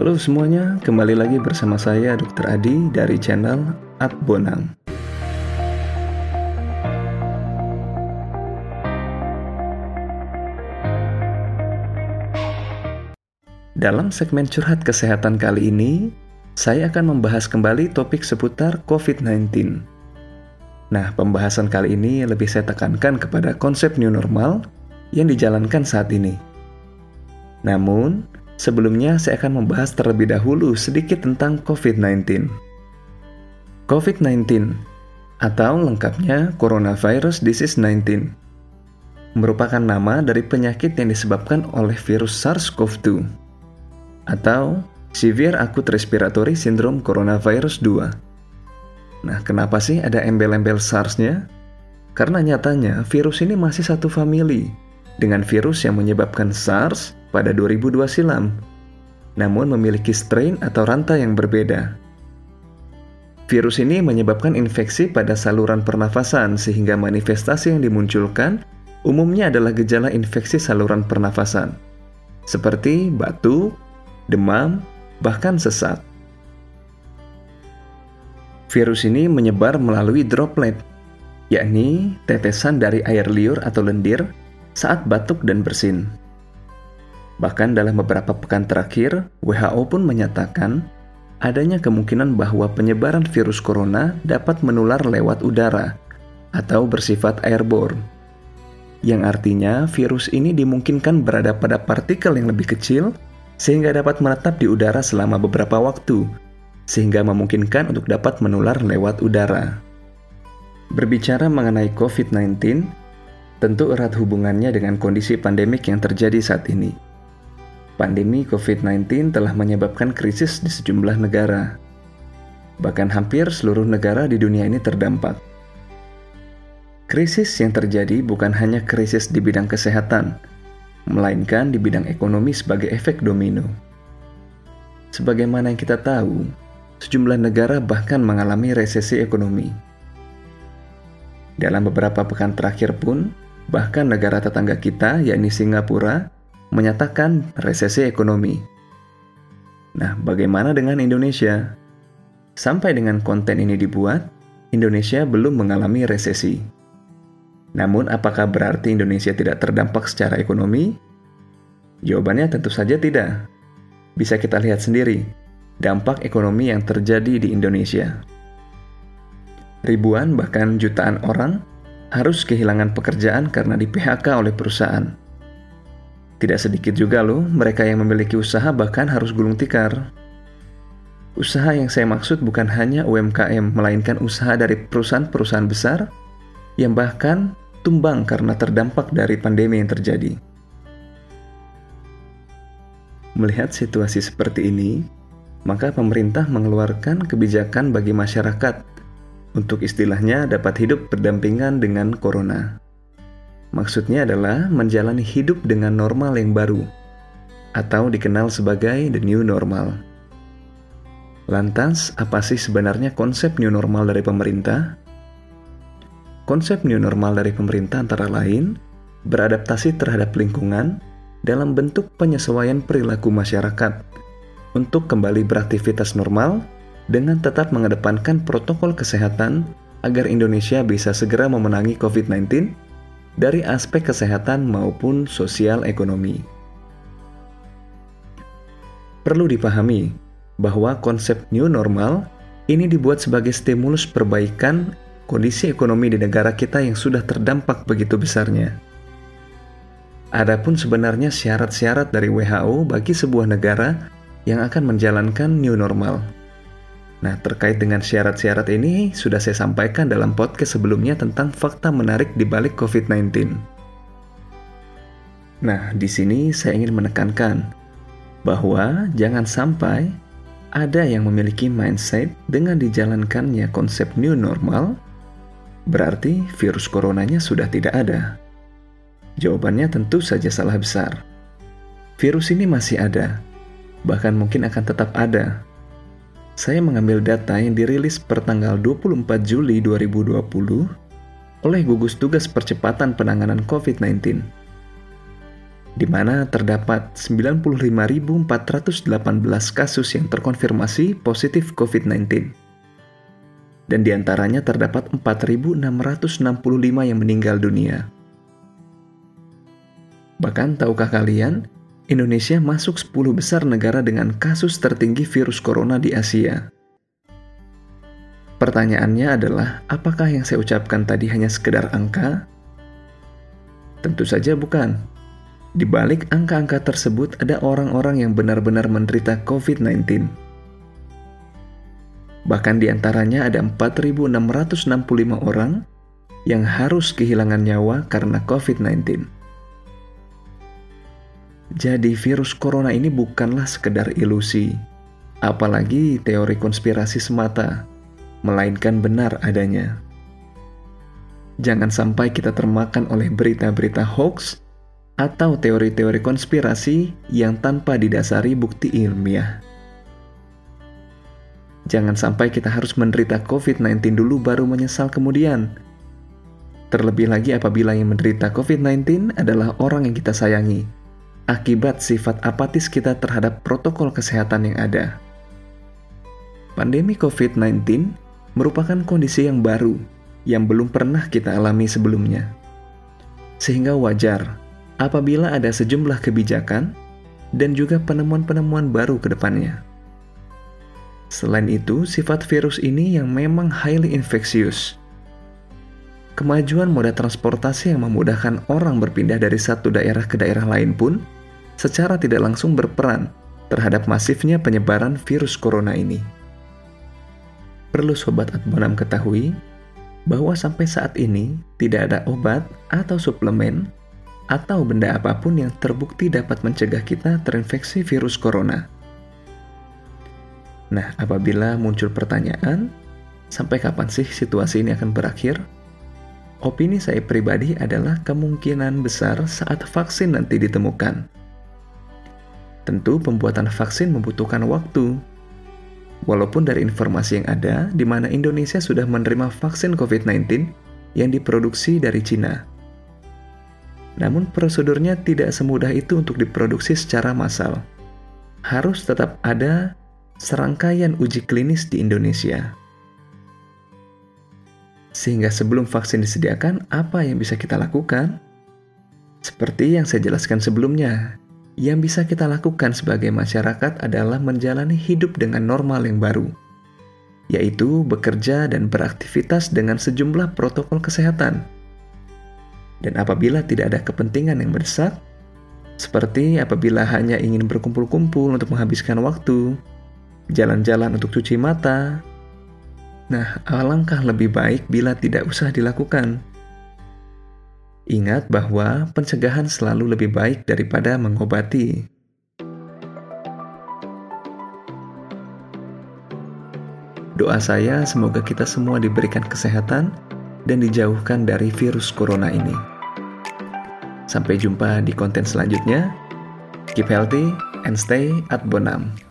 Halo semuanya, kembali lagi bersama saya Dr. Adi dari channel At Bonang. Dalam segmen curhat kesehatan kali ini, saya akan membahas kembali topik seputar COVID-19. Nah, pembahasan kali ini lebih saya tekankan kepada konsep new normal yang dijalankan saat ini. Namun, sebelumnya saya akan membahas terlebih dahulu sedikit tentang COVID-19. COVID-19 atau lengkapnya Coronavirus Disease 19 merupakan nama dari penyakit yang disebabkan oleh virus SARS-CoV-2 atau Severe Acute Respiratory Syndrome Coronavirus 2. Nah, kenapa sih ada embel-embel SARS-nya? Karena nyatanya virus ini masih satu famili dengan virus yang menyebabkan SARS pada 2002 silam, namun memiliki strain atau rantai yang berbeda. Virus ini menyebabkan infeksi pada saluran pernafasan sehingga manifestasi yang dimunculkan umumnya adalah gejala infeksi saluran pernafasan, seperti batuk, demam, bahkan sesak. Virus ini menyebar melalui droplet, yakni tetesan dari air liur atau lendir saat batuk dan bersin. Bahkan dalam beberapa pekan terakhir, WHO pun menyatakan adanya kemungkinan bahwa penyebaran virus corona dapat menular lewat udara atau bersifat airborne. Yang artinya virus ini dimungkinkan berada pada partikel yang lebih kecil sehingga dapat menetap di udara selama beberapa waktu, sehingga memungkinkan untuk dapat menular lewat udara. Berbicara mengenai COVID-19, tentu erat hubungannya dengan kondisi pandemik yang terjadi saat ini. Pandemi COVID-19 telah menyebabkan krisis di sejumlah negara. Bahkan hampir seluruh negara di dunia ini terdampak. Krisis yang terjadi bukan hanya krisis di bidang kesehatan, melainkan di bidang ekonomi sebagai efek domino. Sebagaimana yang kita tahu, sejumlah negara bahkan mengalami resesi ekonomi. Dalam beberapa pekan terakhir pun, bahkan negara tetangga kita, yakni Singapura, menyatakan resesi ekonomi. Nah, bagaimana dengan Indonesia? Sampai dengan konten ini dibuat, Indonesia belum mengalami resesi. Namun, apakah berarti Indonesia tidak terdampak secara ekonomi? Jawabannya tentu saja tidak. Bisa kita lihat sendiri dampak ekonomi yang terjadi di Indonesia. Ribuan, bahkan jutaan orang harus kehilangan pekerjaan karena di PHK oleh perusahaan. Tidak sedikit juga loh mereka yang memiliki usaha bahkan harus gulung tikar. Usaha yang saya maksud bukan hanya UMKM, melainkan usaha dari perusahaan-perusahaan besar yang bahkan tumbang karena terdampak dari pandemi yang terjadi. Melihat situasi seperti ini, maka pemerintah mengeluarkan kebijakan bagi masyarakat untuk istilahnya dapat hidup berdampingan dengan corona. Maksudnya adalah menjalani hidup dengan normal yang baru, atau dikenal sebagai the new normal. Lantas, apa sih sebenarnya konsep new normal dari pemerintah? Konsep new normal dari pemerintah antara lain beradaptasi terhadap lingkungan dalam bentuk penyesuaian perilaku masyarakat untuk kembali beraktivitas normal dengan tetap mengedepankan protokol kesehatan agar Indonesia bisa segera memenangi COVID-19 dari aspek kesehatan maupun sosial ekonomi. Perlu dipahami bahwa konsep new normal ini dibuat sebagai stimulus perbaikan kondisi ekonomi di negara kita yang sudah terdampak begitu besarnya. Adapun sebenarnya syarat-syarat dari WHO bagi sebuah negara yang akan menjalankan new normal. Nah, terkait dengan syarat-syarat ini sudah saya sampaikan dalam podcast sebelumnya tentang fakta menarik di balik COVID-19. Nah, di sini saya ingin menekankan bahwa jangan sampai ada yang memiliki mindset dengan dijalankannya konsep new normal berarti virus coronanya sudah tidak ada? Jawabannya tentu saja salah besar. Virus ini masih ada, bahkan mungkin akan tetap ada. Saya mengambil data yang dirilis pertanggal 24 Juli 2020 oleh gugus tugas percepatan penanganan COVID-19. di mana terdapat 95.418 kasus yang terkonfirmasi positif COVID-19. Dan di antaranya terdapat 4.665 yang meninggal dunia. Bahkan tahukah kalian, Indonesia masuk 10 besar negara dengan kasus tertinggi virus corona di Asia. Pertanyaannya adalah, apakah yang saya ucapkan tadi hanya sekedar angka? Tentu saja bukan. Di balik angka-angka tersebut ada orang-orang yang benar-benar menderita COVID-19. Bahkan di antaranya ada 4.665 orang yang harus kehilangan nyawa karena COVID-19. Jadi virus corona ini bukanlah sekedar ilusi, apalagi teori konspirasi semata, melainkan benar adanya. Jangan sampai kita termakan oleh berita-berita hoax atau teori-teori konspirasi yang tanpa didasari bukti ilmiah. Jangan sampai kita harus menderita COVID-19 dulu baru menyesal kemudian. Terlebih lagi apabila yang menderita COVID-19 adalah orang yang kita sayangi, akibat sifat apatis kita terhadap protokol kesehatan yang ada. Pandemi COVID-19 merupakan kondisi yang baru yang belum pernah kita alami sebelumnya. Sehingga wajar apabila ada sejumlah kebijakan dan juga penemuan-penemuan baru ke depannya. Selain itu, sifat virus ini yang memang highly infectious. Kemajuan moda transportasi yang memudahkan orang berpindah dari satu daerah ke daerah lain pun secara tidak langsung berperan terhadap masifnya penyebaran virus corona ini. Perlu Sobat Adbonam ketahui bahwa sampai saat ini tidak ada obat atau suplemen atau benda apa pun yang terbukti dapat mencegah kita terinfeksi virus corona. Nah, apabila muncul pertanyaan, sampai kapan sih situasi ini akan berakhir? Opini saya pribadi adalah kemungkinan besar saat vaksin nanti ditemukan. Tentu pembuatan vaksin membutuhkan waktu. Walaupun dari informasi yang ada, di mana Indonesia sudah menerima vaksin COVID-19 yang diproduksi dari Cina. Namun prosedurnya tidak semudah itu untuk diproduksi secara massal. Harus tetap ada serangkaian uji klinis di Indonesia. Sehingga sebelum vaksin disediakan, apa yang bisa kita lakukan? Seperti yang saya jelaskan sebelumnya, yang bisa kita lakukan sebagai masyarakat adalah menjalani hidup dengan normal yang baru, yaitu bekerja dan beraktivitas dengan sejumlah protokol kesehatan dan apabila tidak ada kepentingan yang mendesak, seperti apabila hanya ingin berkumpul-kumpul untuk menghabiskan waktu, jalan-jalan untuk cuci mata, nah alangkah lebih baik bila tidak usah dilakukan. Ingat bahwa pencegahan selalu lebih baik daripada mengobati. Doa saya semoga kita semua diberikan kesehatan dan dijauhkan dari virus corona ini. Sampai jumpa di konten selanjutnya. Keep healthy and stay at Bonam.